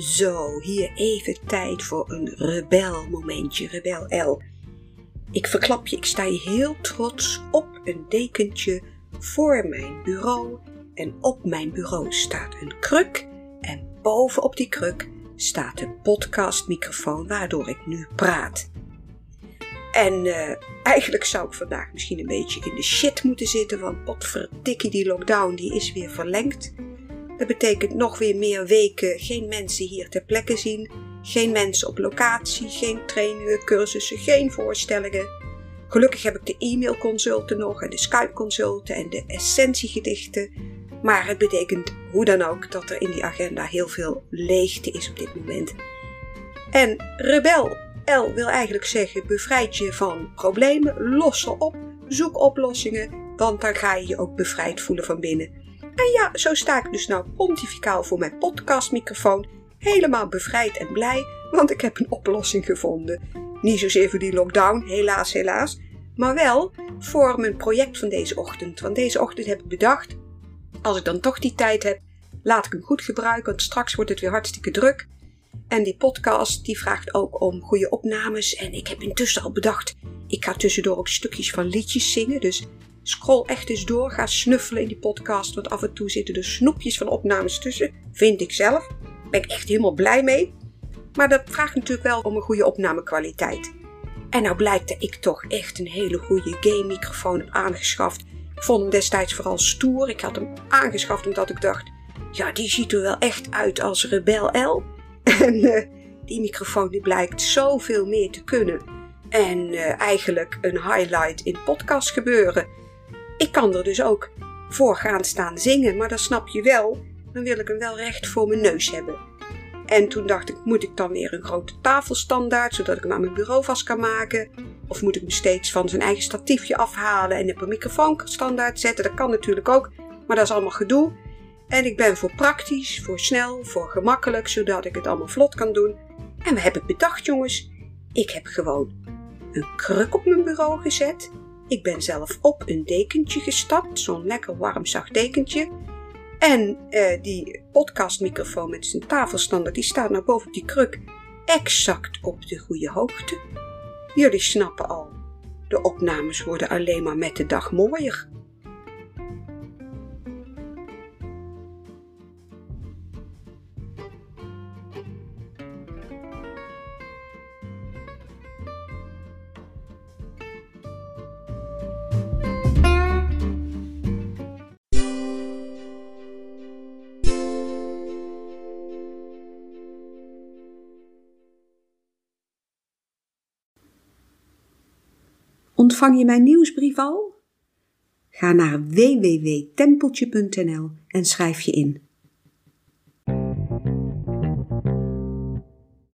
Zo, hier even tijd voor een rebelmomentje, rebel L. Ik verklap je, ik sta heel trots op een dekentje voor mijn bureau. En op mijn bureau staat een kruk. En boven op die kruk staat de podcastmicrofoon waardoor ik nu praat. En uh, eigenlijk zou ik vandaag misschien een beetje in de shit moeten zitten, want potverdikkie die lockdown die is weer verlengd. Dat betekent nog weer meer weken geen mensen hier ter plekke zien, geen mensen op locatie, geen trainingen, cursussen, geen voorstellingen. Gelukkig heb ik de e-mailconsulten nog en de Skype-consulten en de essentiegedichten. Maar het betekent hoe dan ook dat er in die agenda heel veel leegte is op dit moment. En rebel L wil eigenlijk zeggen bevrijd je van problemen, los ze op, zoek oplossingen, want dan ga je je ook bevrijd voelen van binnen. En ja, zo sta ik dus nou pontificaal voor mijn podcastmicrofoon, helemaal bevrijd en blij, want ik heb een oplossing gevonden. Niet zozeer voor die lockdown, helaas, helaas, maar wel voor mijn project van deze ochtend. Want deze ochtend heb ik bedacht, als ik dan toch die tijd heb, laat ik hem goed gebruiken, want straks wordt het weer hartstikke druk. En die podcast die vraagt ook om goede opnames. En ik heb intussen al bedacht, ik ga tussendoor ook stukjes van liedjes zingen. Dus scroll echt eens door, ga snuffelen in die podcast. Want af en toe zitten er snoepjes van opnames tussen, vind ik zelf. Ben ik echt helemaal blij mee. Maar dat vraagt natuurlijk wel om een goede opnamekwaliteit. En nou blijkt dat ik toch echt een hele goede game microfoon aangeschaft. Ik vond hem destijds vooral stoer. Ik had hem aangeschaft omdat ik dacht, ja die ziet er wel echt uit als Rebel L. En uh, die microfoon die blijkt zoveel meer te kunnen. En uh, eigenlijk een highlight in podcast gebeuren. Ik kan er dus ook voor gaan staan zingen, maar dat snap je wel. Dan wil ik hem wel recht voor mijn neus hebben. En toen dacht ik, moet ik dan weer een grote tafelstandaard, zodat ik hem aan mijn bureau vast kan maken? Of moet ik hem steeds van zijn eigen statiefje afhalen en op een microfoonstandaard zetten? Dat kan natuurlijk ook, maar dat is allemaal gedoe. En ik ben voor praktisch, voor snel, voor gemakkelijk, zodat ik het allemaal vlot kan doen. En we hebben bedacht, jongens, ik heb gewoon een kruk op mijn bureau gezet. Ik ben zelf op een dekentje gestapt, zo'n lekker warm zacht dekentje. En uh, die podcastmicrofoon met zijn tafelstander, die staat nou boven die kruk exact op de goede hoogte. Jullie snappen al, de opnames worden alleen maar met de dag mooier. Ontvang je mijn nieuwsbrief al? Ga naar www.tempeltje.nl en schrijf je in.